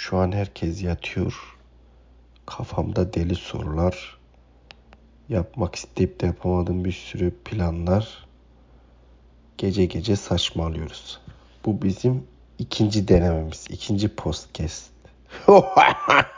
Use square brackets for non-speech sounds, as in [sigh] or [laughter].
Şu an herkes yatıyor. Kafamda deli sorular. Yapmak isteyip de yapamadığım bir sürü planlar. Gece gece saçmalıyoruz. Bu bizim ikinci denememiz, ikinci podcast. [laughs]